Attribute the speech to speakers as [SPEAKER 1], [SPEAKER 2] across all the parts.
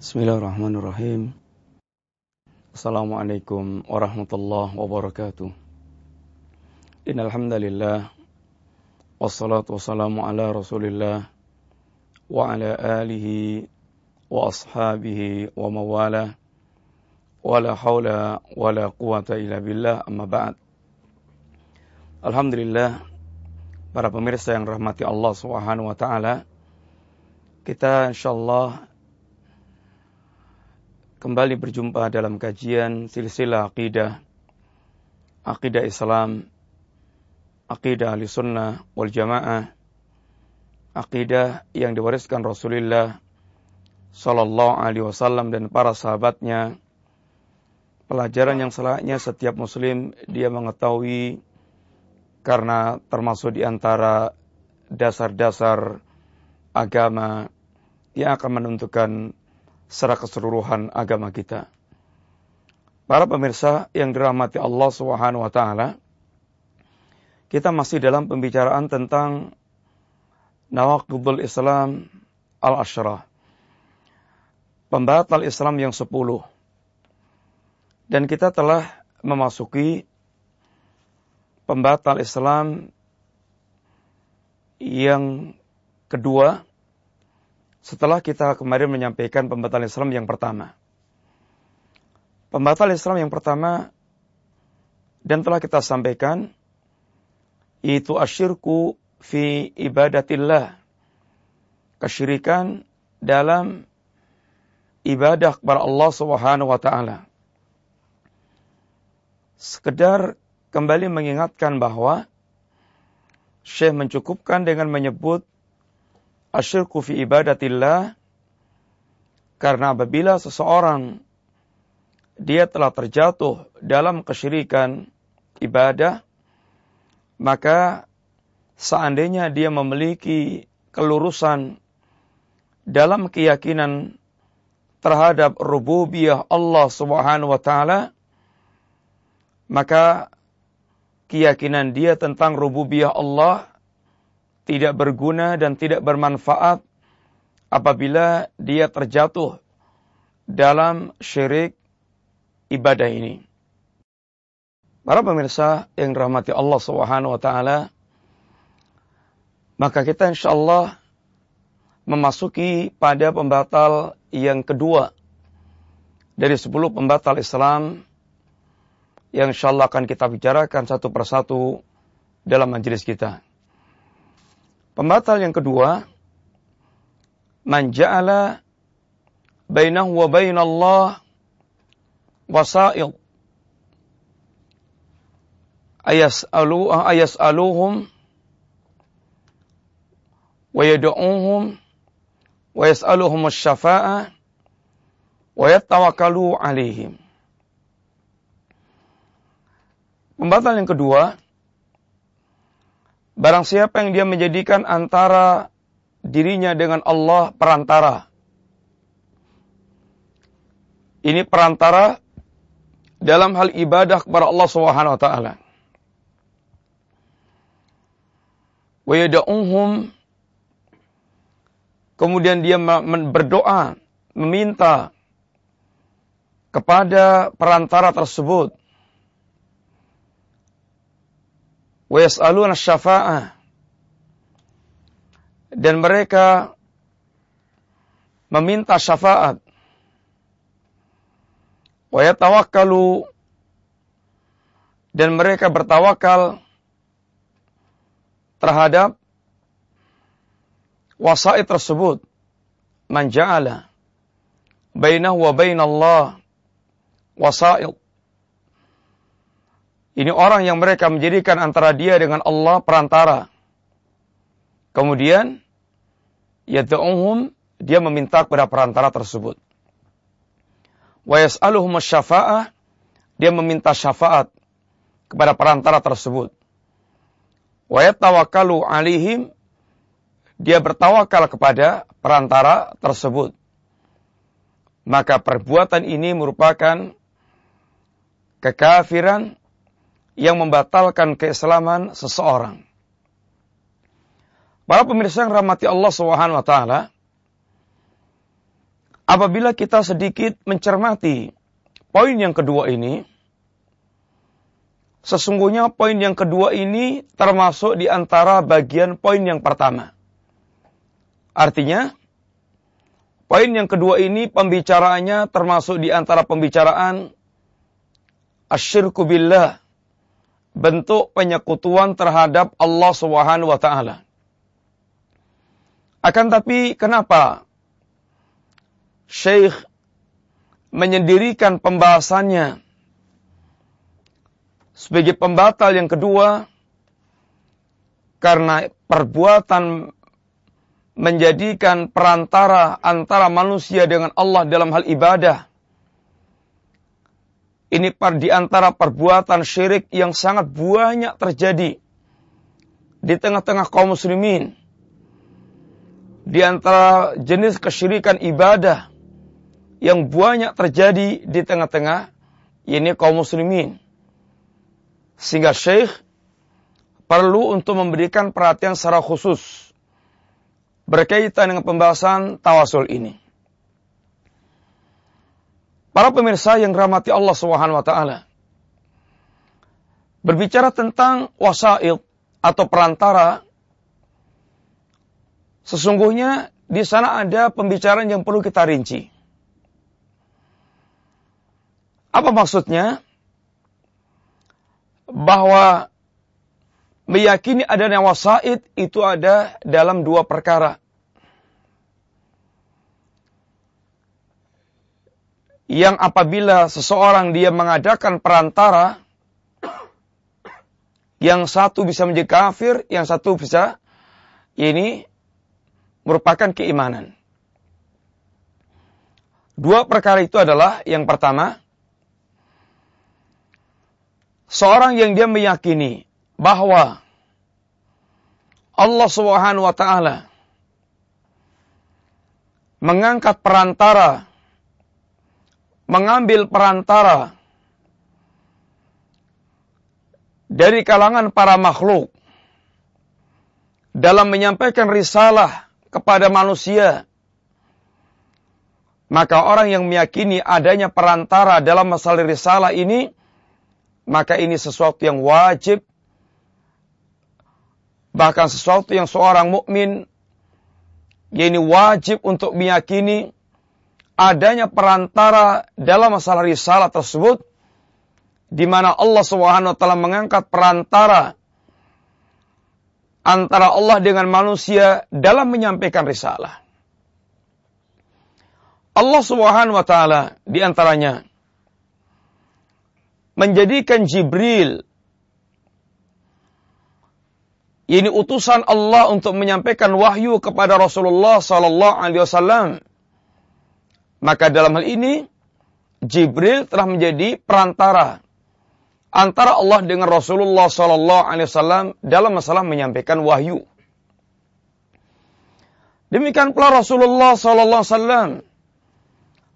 [SPEAKER 1] Bismillahirrahmanirrahim. Assalamualaikum warahmatullahi wabarakatuh. Innal hamdalillah wassalatu wassalamu ala Rasulillah wa ala alihi wa ashabihi wa mawala wala haula wala quwata illa billah amma ba'd. Alhamdulillah para pemirsa yang rahmati Allah Subhanahu wa taala kita insyaallah kembali berjumpa dalam kajian silsilah akidah, akidah Islam, akidah ahli sunnah wal jamaah, akidah yang diwariskan Rasulullah Sallallahu Alaihi Wasallam dan para sahabatnya, pelajaran yang selayaknya setiap muslim dia mengetahui karena termasuk di antara dasar-dasar agama yang akan menentukan secara keseluruhan agama kita. Para pemirsa yang dirahmati Allah Subhanahu wa taala, kita masih dalam pembicaraan tentang nawaqidul Islam al-asyrah. Pembatal Islam yang sepuluh. Dan kita telah memasuki pembatal Islam yang kedua setelah kita kemarin menyampaikan pembatalan Islam yang pertama. Pembatalan Islam yang pertama dan telah kita sampaikan itu asyirku fi ibadatillah. Kesyirikan dalam ibadah kepada Allah Subhanahu wa taala. Sekedar kembali mengingatkan bahwa Syekh mencukupkan dengan menyebut asyirku fi ibadatillah karena apabila seseorang dia telah terjatuh dalam kesyirikan ibadah maka seandainya dia memiliki kelurusan dalam keyakinan terhadap rububiyah Allah Subhanahu wa taala maka keyakinan dia tentang rububiyah Allah tidak berguna dan tidak bermanfaat apabila dia terjatuh dalam syirik ibadah ini. Para pemirsa yang dirahmati Allah Subhanahu wa taala, maka kita insyaallah memasuki pada pembatal yang kedua dari sepuluh pembatal Islam yang insyaallah akan kita bicarakan satu persatu dalam majelis kita. Pembatal yang kedua, man ja'ala bainahu wa bainallah wasa'il ayas'alu ayas'aluhum wa yad'uhum wa yas'aluhum asy-syafa'ah wa yatawakkalu alaihim. Pembatal yang kedua, Barang siapa yang dia menjadikan antara dirinya dengan Allah perantara. Ini perantara dalam hal ibadah kepada Allah Subhanahu wa taala. Wa kemudian dia berdoa meminta kepada perantara tersebut wa yas'aluna syafa'ah dan mereka meminta syafaat. Wa yatawakkalu dan mereka bertawakal terhadap wasaid tersebut. Man ja'ala bainahu wa bainallah wasaid ini orang yang mereka menjadikan antara dia dengan Allah perantara. Kemudian, yad'uhum, dia meminta kepada perantara tersebut. Wa yas'aluhum syafa'ah, dia meminta syafaat kepada perantara tersebut. Wa yatawakkalu alihim, dia bertawakal kepada perantara tersebut. Maka perbuatan ini merupakan kekafiran yang membatalkan keislaman seseorang. Para pemirsa yang rahmati Allah Subhanahu wa taala, apabila kita sedikit mencermati poin yang kedua ini, sesungguhnya poin yang kedua ini termasuk di antara bagian poin yang pertama. Artinya, poin yang kedua ini pembicaraannya termasuk di antara pembicaraan asyirku billah, bentuk penyekutuan terhadap Allah Subhanahu wa taala. Akan tapi kenapa Syekh menyendirikan pembahasannya sebagai pembatal yang kedua karena perbuatan menjadikan perantara antara manusia dengan Allah dalam hal ibadah. Ini di antara perbuatan syirik yang sangat banyak terjadi di tengah-tengah kaum muslimin. Di antara jenis kesyirikan ibadah yang banyak terjadi di tengah-tengah ini kaum muslimin. Sehingga Syekh perlu untuk memberikan perhatian secara khusus berkaitan dengan pembahasan tawasul ini. Para pemirsa yang rahmati Allah Subhanahu wa taala. Berbicara tentang wasail atau perantara sesungguhnya di sana ada pembicaraan yang perlu kita rinci. Apa maksudnya? Bahwa meyakini adanya wasaid itu ada dalam dua perkara. Yang apabila seseorang dia mengadakan perantara, yang satu bisa menjadi kafir, yang satu bisa ini merupakan keimanan. Dua perkara itu adalah yang pertama, seorang yang dia meyakini bahwa Allah Subhanahu wa taala mengangkat perantara mengambil perantara dari kalangan para makhluk dalam menyampaikan risalah kepada manusia maka orang yang meyakini adanya perantara dalam masalah risalah ini maka ini sesuatu yang wajib bahkan sesuatu yang seorang mukmin ini wajib untuk meyakini adanya perantara dalam masalah risalah tersebut di mana Allah Subhanahu wa taala mengangkat perantara antara Allah dengan manusia dalam menyampaikan risalah. Allah Subhanahu wa taala di antaranya menjadikan Jibril ini utusan Allah untuk menyampaikan wahyu kepada Rasulullah sallallahu alaihi wasallam. Maka dalam hal ini Jibril telah menjadi perantara antara Allah dengan Rasulullah sallallahu alaihi wasallam dalam masalah menyampaikan wahyu. Demikian pula Rasulullah sallallahu alaihi wasallam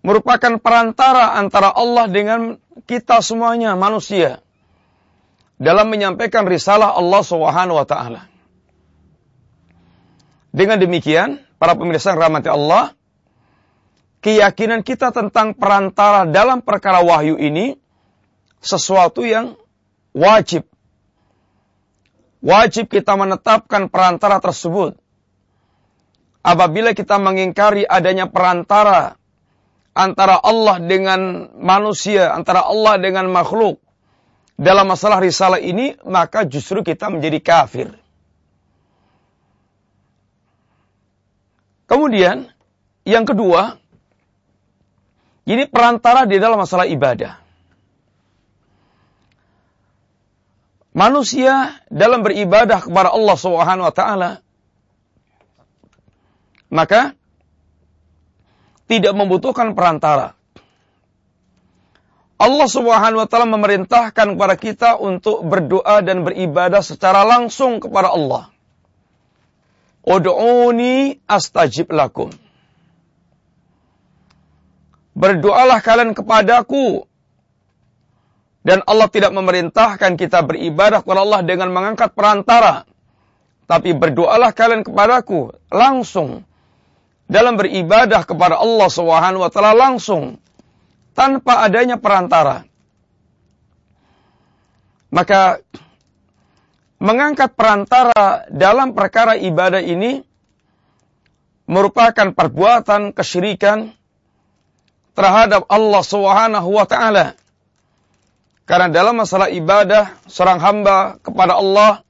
[SPEAKER 1] merupakan perantara antara Allah dengan kita semuanya manusia dalam menyampaikan risalah Allah Subhanahu wa taala. Dengan demikian, para pemirsa yang rahmati Allah, keyakinan kita tentang perantara dalam perkara wahyu ini sesuatu yang wajib. Wajib kita menetapkan perantara tersebut. Apabila kita mengingkari adanya perantara antara Allah dengan manusia, antara Allah dengan makhluk dalam masalah risalah ini, maka justru kita menjadi kafir. Kemudian, yang kedua, ini perantara di dalam masalah ibadah. Manusia dalam beribadah kepada Allah Subhanahu wa taala maka tidak membutuhkan perantara. Allah Subhanahu wa taala memerintahkan kepada kita untuk berdoa dan beribadah secara langsung kepada Allah. Ud'uni astajib lakum. Berdoalah kalian kepadaku. Dan Allah tidak memerintahkan kita beribadah kepada Allah dengan mengangkat perantara. Tapi berdoalah kalian kepadaku langsung dalam beribadah kepada Allah Subhanahu wa taala langsung tanpa adanya perantara. Maka mengangkat perantara dalam perkara ibadah ini merupakan perbuatan kesyirikan terhadap Allah Subhanahu wa taala. Karena dalam masalah ibadah seorang hamba kepada Allah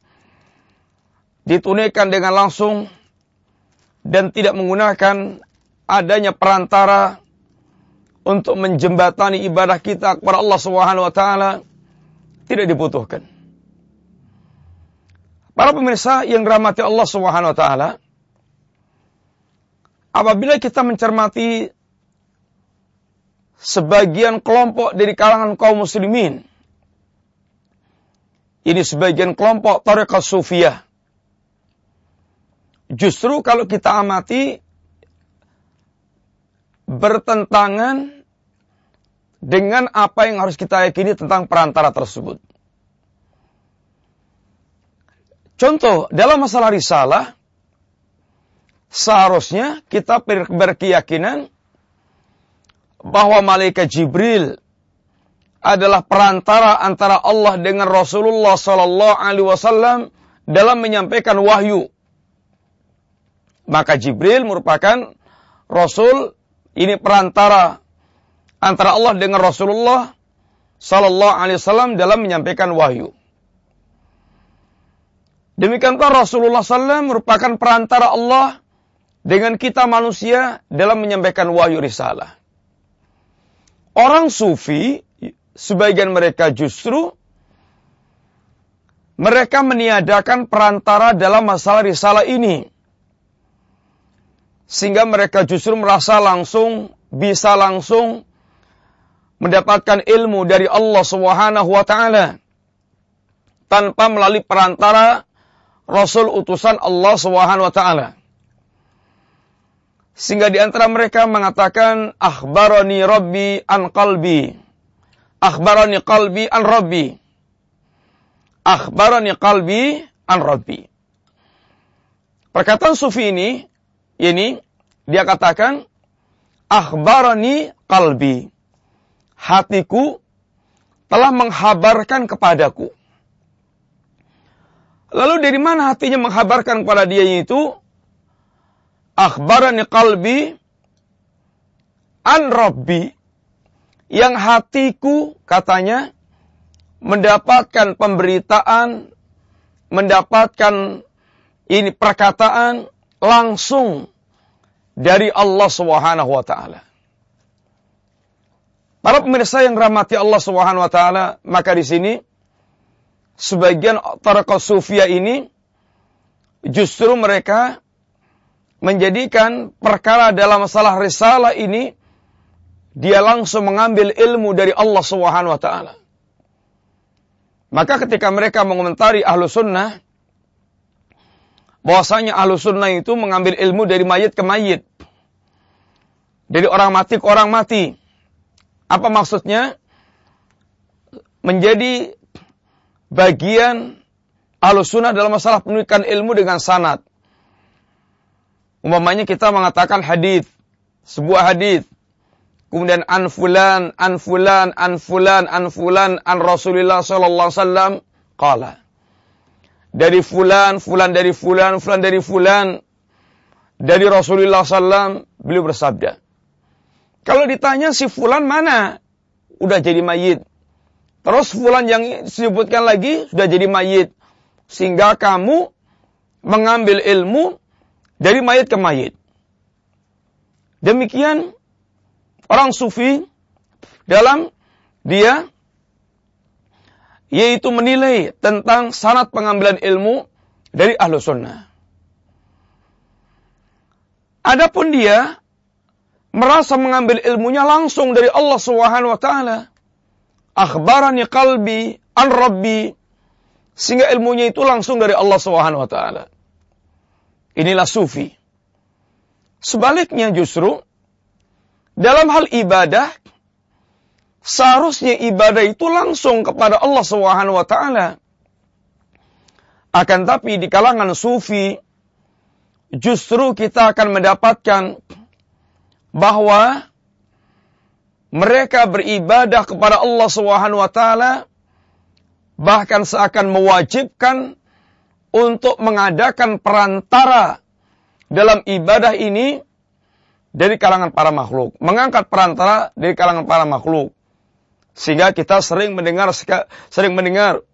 [SPEAKER 1] ditunaikan dengan langsung dan tidak menggunakan adanya perantara untuk menjembatani ibadah kita kepada Allah Subhanahu wa taala tidak dibutuhkan. Para pemirsa yang dirahmati Allah Subhanahu wa taala, apabila kita mencermati sebagian kelompok dari kalangan kaum muslimin, ini sebagian kelompok tarekat sufiyah. Justru kalau kita amati bertentangan dengan apa yang harus kita yakini tentang perantara tersebut. Contoh, dalam masalah risalah, seharusnya kita berkeyakinan bahwa malaikat Jibril adalah perantara antara Allah dengan Rasulullah Sallallahu Alaihi Wasallam dalam menyampaikan wahyu. Maka Jibril merupakan Rasul ini perantara antara Allah dengan Rasulullah Sallallahu Alaihi Wasallam dalam menyampaikan wahyu. Demikian pula Rasulullah SAW merupakan perantara Allah dengan kita manusia dalam menyampaikan wahyu risalah. Orang sufi, sebagian mereka justru mereka meniadakan perantara dalam masalah risalah ini. Sehingga mereka justru merasa langsung, bisa langsung mendapatkan ilmu dari Allah Subhanahu wa taala tanpa melalui perantara rasul utusan Allah Subhanahu wa taala. Sehingga di antara mereka mengatakan akhbarani rabbi an qalbi. Akhbarani qalbi an rabbi. Akhbarani qalbi an rabbi. Perkataan sufi ini ini dia katakan akhbarani qalbi. Hatiku telah menghabarkan kepadaku. Lalu dari mana hatinya menghabarkan kepada dia itu? Akhbarani qalbi an rabbi yang hatiku katanya mendapatkan pemberitaan, mendapatkan ini perkataan langsung dari Allah Subhanahu wa taala. Para pemirsa yang rahmati Allah Subhanahu wa taala, maka di sini sebagian tarekat sufia ini justru mereka menjadikan perkara dalam masalah risalah ini dia langsung mengambil ilmu dari Allah Subhanahu wa taala. Maka ketika mereka mengomentari ahlu sunnah, bahwasanya ahlu sunnah itu mengambil ilmu dari mayit ke mayit. Dari orang mati ke orang mati. Apa maksudnya? Menjadi bagian alusuna dalam masalah penulisan ilmu dengan sanat. Umpamanya kita mengatakan hadis, sebuah hadis, kemudian an fulan, an fulan, an fulan, an fulan, an Rasulullah sallallahu alaihi wasallam. Dari fulan, fulan dari fulan, fulan dari fulan, dari Rasulullah sallam beliau bersabda. Kalau ditanya si fulan mana? Udah jadi mayit. Terus fulan yang disebutkan lagi sudah jadi mayit. Sehingga kamu mengambil ilmu dari mayit ke mayit. Demikian orang sufi dalam dia yaitu menilai tentang sanat pengambilan ilmu dari ahlu sunnah. Adapun dia merasa mengambil ilmunya langsung dari Allah Subhanahu wa taala akhbarani qalbi an rabbi sehingga ilmunya itu langsung dari Allah Subhanahu wa taala. Inilah sufi. Sebaliknya justru dalam hal ibadah seharusnya ibadah itu langsung kepada Allah Subhanahu wa. Akan tapi di kalangan sufi justru kita akan mendapatkan bahwa mereka beribadah kepada Allah Subhanahu wa bahkan seakan mewajibkan untuk mengadakan perantara dalam ibadah ini dari kalangan para makhluk, mengangkat perantara dari kalangan para makhluk. Sehingga kita sering mendengar sering mendengar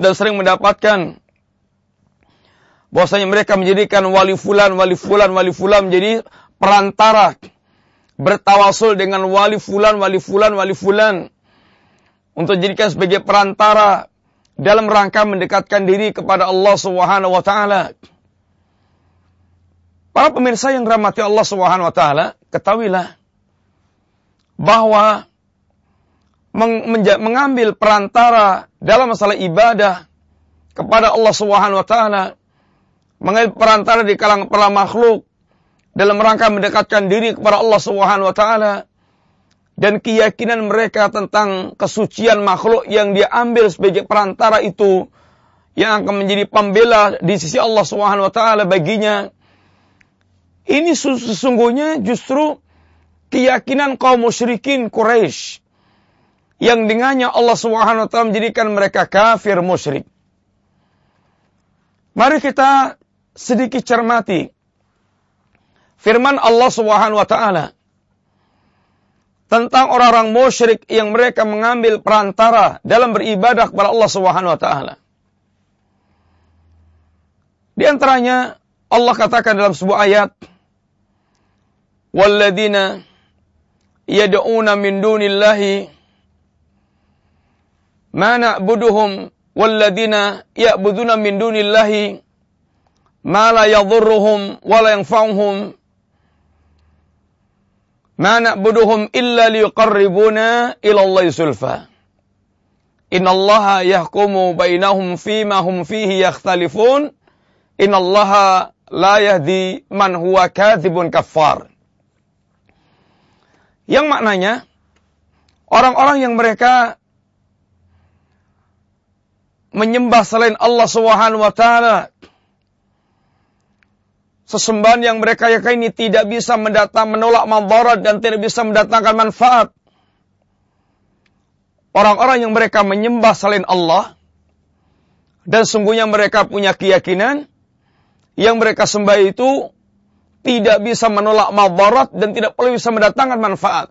[SPEAKER 1] dan sering mendapatkan bahwasanya mereka menjadikan wali fulan, wali fulan, wali fulan menjadi perantara. Bertawasul dengan wali fulan, wali fulan, wali fulan. Untuk dijadikan sebagai perantara dalam rangka mendekatkan diri kepada Allah Subhanahu wa taala. Para pemirsa yang rahmati Allah Subhanahu wa taala, ketahuilah bahwa mengambil perantara dalam masalah ibadah kepada Allah Subhanahu wa taala, mengambil perantara di kalangan para makhluk dalam rangka mendekatkan diri kepada Allah Subhanahu wa taala dan keyakinan mereka tentang kesucian makhluk yang dia ambil sebagai perantara itu yang akan menjadi pembela di sisi Allah Subhanahu wa taala baginya ini sesungguhnya justru keyakinan kaum musyrikin Quraisy yang dengannya Allah Subhanahu wa taala menjadikan mereka kafir musyrik. Mari kita sedikit cermati firman Allah Subhanahu wa taala tentang orang-orang musyrik yang mereka mengambil perantara dalam beribadah kepada Allah Subhanahu wa taala. Di antaranya Allah katakan dalam sebuah ayat Walladzina yad'una min dunillahi ma na'buduhum walladzina ya'buduna min dunillahi ma la yadhurruhum wa la yanfa'uhum Ma na'buduhum illa liyuqarribuna ila الله zulfa. Inna الله yahkumu bainahum fima hum fihi yakhtalifun. Inna الله la yahdi man huwa كاذب kaffar. Yang maknanya, orang-orang yang mereka menyembah selain Allah Subhanahu wa taala sesembahan yang mereka yakini tidak bisa mendatang menolak madarat dan tidak bisa mendatangkan manfaat. Orang-orang yang mereka menyembah selain Allah dan sungguhnya mereka punya keyakinan yang mereka sembah itu tidak bisa menolak madarat dan tidak perlu bisa mendatangkan manfaat.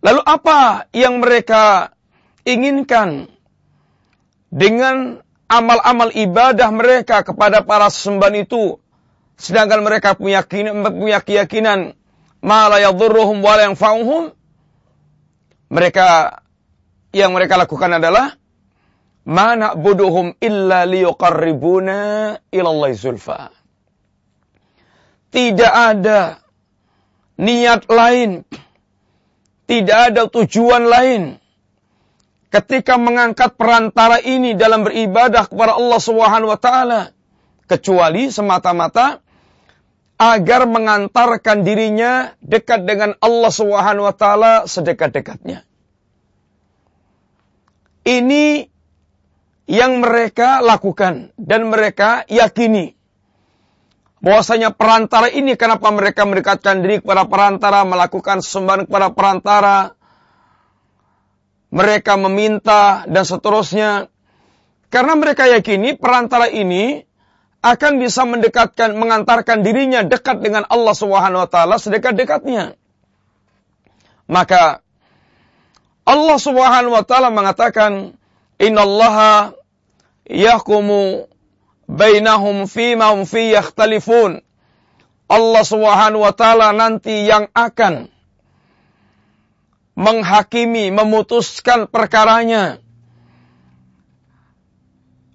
[SPEAKER 1] Lalu apa yang mereka inginkan dengan amal-amal ibadah mereka kepada para sesembahan itu sedangkan mereka punya keyakinan, punya keyakinan ma yadhurruhum mereka yang mereka lakukan adalah ma na'buduhum illa liyuqarribuna ila Allah zulfa tidak ada niat lain. Tidak ada tujuan lain. Ketika mengangkat perantara ini dalam beribadah kepada Allah Subhanahu wa taala kecuali semata-mata agar mengantarkan dirinya dekat dengan Allah Subhanahu wa taala sedekat-dekatnya. Ini yang mereka lakukan dan mereka yakini bahwasanya perantara ini kenapa mereka mendekatkan diri kepada perantara, melakukan sembahan kepada perantara, mereka meminta dan seterusnya. Karena mereka yakini perantara ini akan bisa mendekatkan, mengantarkan dirinya dekat dengan Allah Subhanahu wa taala sedekat-dekatnya. Maka Allah Subhanahu wa taala mengatakan, "Innallaha yahkumu bainahum fima hum fi yakhtalifun. Allah Subhanahu wa taala nanti yang akan menghakimi, memutuskan perkaranya.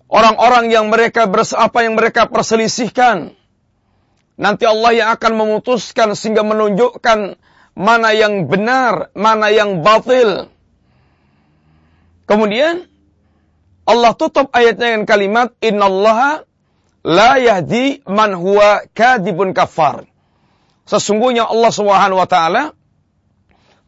[SPEAKER 1] Orang-orang yang mereka apa yang mereka perselisihkan. Nanti Allah yang akan memutuskan sehingga menunjukkan mana yang benar, mana yang batil. Kemudian Allah tutup ayatnya dengan kalimat innallaha la yahdi man huwa kadibun kafar. Sesungguhnya Allah Subhanahu wa taala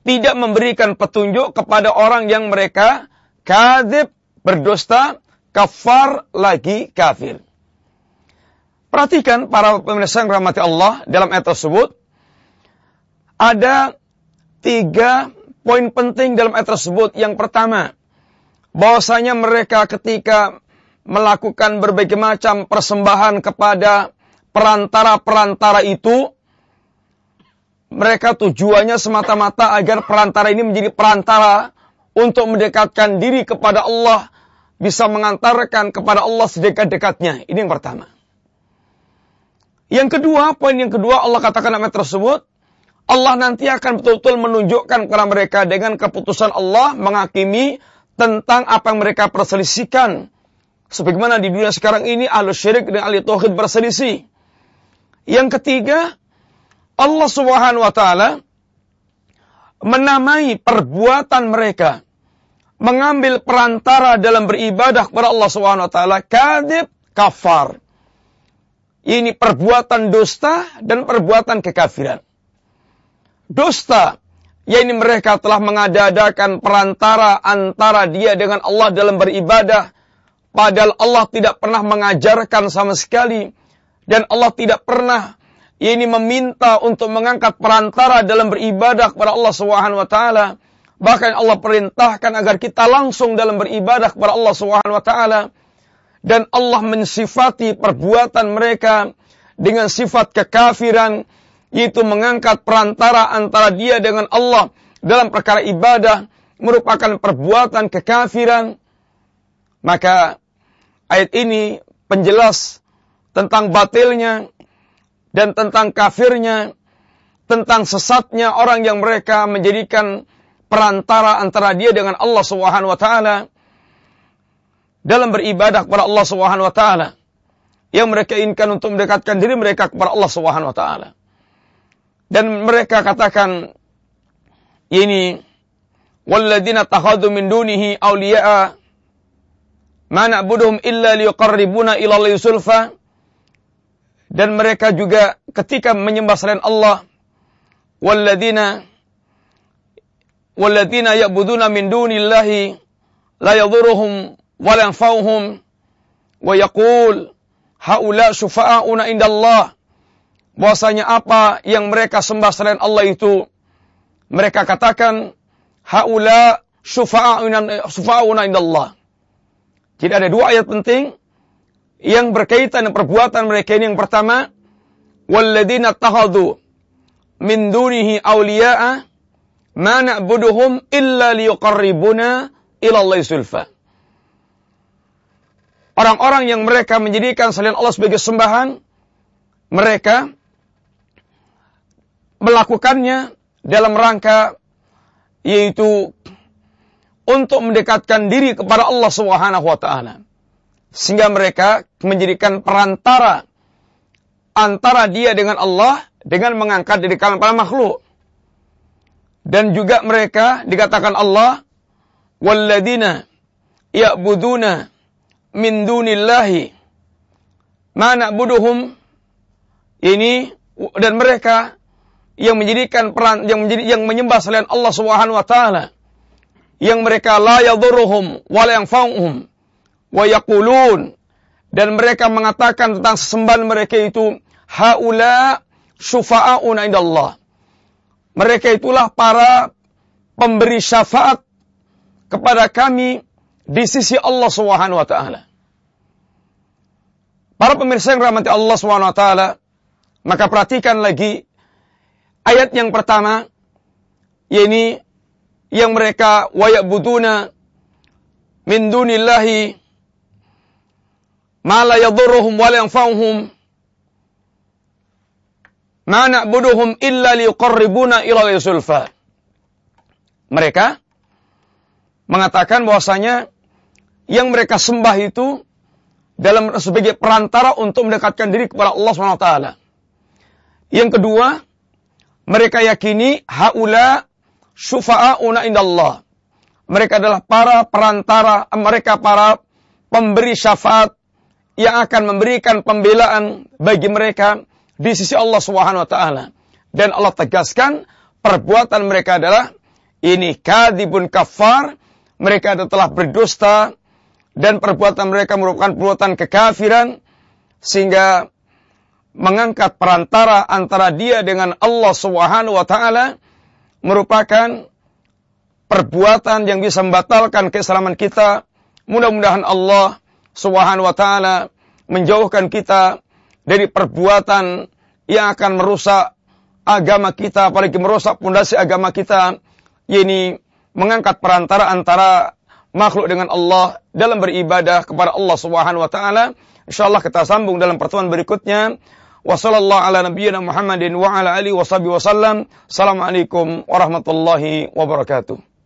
[SPEAKER 1] tidak memberikan petunjuk kepada orang yang mereka kadib, berdusta, kafar lagi kafir. Perhatikan para pemirsa yang rahmati Allah dalam ayat tersebut. Ada tiga poin penting dalam ayat tersebut. Yang pertama, bahwasanya mereka ketika melakukan berbagai macam persembahan kepada perantara-perantara itu, mereka tujuannya semata-mata agar perantara ini menjadi perantara untuk mendekatkan diri kepada Allah, bisa mengantarkan kepada Allah sedekat-dekatnya. Ini yang pertama. Yang kedua, poin yang kedua Allah katakan nama tersebut, Allah nanti akan betul-betul menunjukkan kepada mereka dengan keputusan Allah menghakimi tentang apa yang mereka perselisihkan. Sebagaimana di dunia sekarang ini ahlu syirik dan ahli tauhid berselisih. Yang ketiga, Allah Subhanahu wa taala menamai perbuatan mereka mengambil perantara dalam beribadah kepada Allah Subhanahu wa taala kadib kafar. Ini perbuatan dusta dan perbuatan kekafiran. Dusta, yaitu mereka telah mengadakan perantara antara dia dengan Allah dalam beribadah, padahal Allah tidak pernah mengajarkan sama sekali, dan Allah tidak pernah ini meminta untuk mengangkat perantara dalam beribadah kepada Allah Subhanahu wa taala. Bahkan Allah perintahkan agar kita langsung dalam beribadah kepada Allah Subhanahu wa taala. Dan Allah mensifati perbuatan mereka dengan sifat kekafiran yaitu mengangkat perantara antara dia dengan Allah dalam perkara ibadah merupakan perbuatan kekafiran. Maka ayat ini penjelas tentang batilnya dan tentang kafirnya, tentang sesatnya orang yang mereka menjadikan perantara antara dia dengan Allah Subhanahu wa taala dalam beribadah kepada Allah Subhanahu wa taala yang mereka inginkan untuk mendekatkan diri mereka kepada Allah Subhanahu wa taala. Dan mereka katakan ini walladzina takhadhu min dunihi awliya'a ma na'buduhum illa liqarribuna ila Allah dan mereka juga ketika menyembah selain Allah walladzina walladzina ya'buduna min dunillahi la yadhurruhum wa la yanfa'uhum wa yaqul haula syufa'auna indallah. Bahwasanya apa yang mereka sembah selain Allah itu mereka katakan haula syufa'auna syufa'auna indallah. Jadi ada dua ayat penting yang berkaitan dengan perbuatan mereka ini yang pertama walladzina takhadhu min dunihi awliya'a ma na'buduhum illa liyuqarribuna ila Allah sulfa Orang-orang yang mereka menjadikan selain Allah sebagai sembahan mereka melakukannya dalam rangka yaitu untuk mendekatkan diri kepada Allah Subhanahu wa taala. Sehingga mereka menjadikan perantara antara dia dengan Allah dengan mengangkat diri kalian para makhluk. Dan juga mereka dikatakan Allah walladina ya'buduna min dunillahi ma na'buduhum ini dan mereka yang menjadikan peran yang menjadi yang menyembah selain Allah Subhanahu wa taala yang mereka la yadhurruhum wa la yanfa'uhum wa yaqulun dan mereka mengatakan tentang sesembahan mereka itu haula syufa'auna indallah. Mereka itulah para pemberi syafaat kepada kami di sisi Allah Subhanahu wa taala. Para pemirsa yang rahmati Allah Subhanahu wa taala, maka perhatikan lagi ayat yang pertama yakni yang mereka wayabuduna min dunillahi la yadurruhum wa la yanfa'uhum ma na'buduhum illa liqarribuna ila sulfa. Mereka mengatakan bahwasanya yang mereka sembah itu dalam sebagai perantara untuk mendekatkan diri kepada Allah SWT. Yang kedua, mereka yakini haula syufa'auna indallah. Mereka adalah para perantara, mereka para pemberi syafaat yang akan memberikan pembelaan bagi mereka di sisi Allah Subhanahu wa taala. Dan Allah tegaskan perbuatan mereka adalah ini kadibun kafar, mereka telah berdusta dan perbuatan mereka merupakan perbuatan kekafiran sehingga mengangkat perantara antara dia dengan Allah Subhanahu wa taala merupakan perbuatan yang bisa membatalkan keislaman kita. Mudah-mudahan Allah Subhanahu wa taala menjauhkan kita dari perbuatan yang akan merusak agama kita, apalagi merusak pondasi agama kita, yakni mengangkat perantara antara makhluk dengan Allah dalam beribadah kepada Allah Subhanahu wa taala. Insyaallah kita sambung dalam pertemuan berikutnya. Wassallallahu ala nabiyyina Muhammadin wa ala alihi wasallam. Assalamualaikum warahmatullahi wabarakatuh.